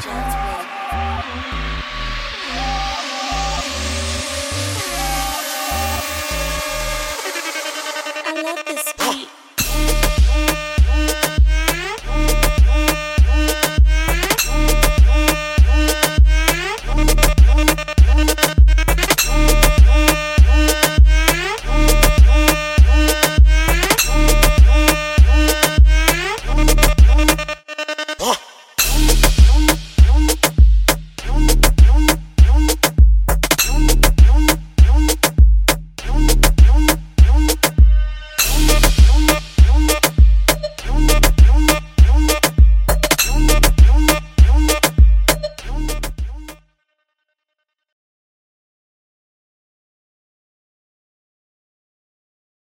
I love this beat.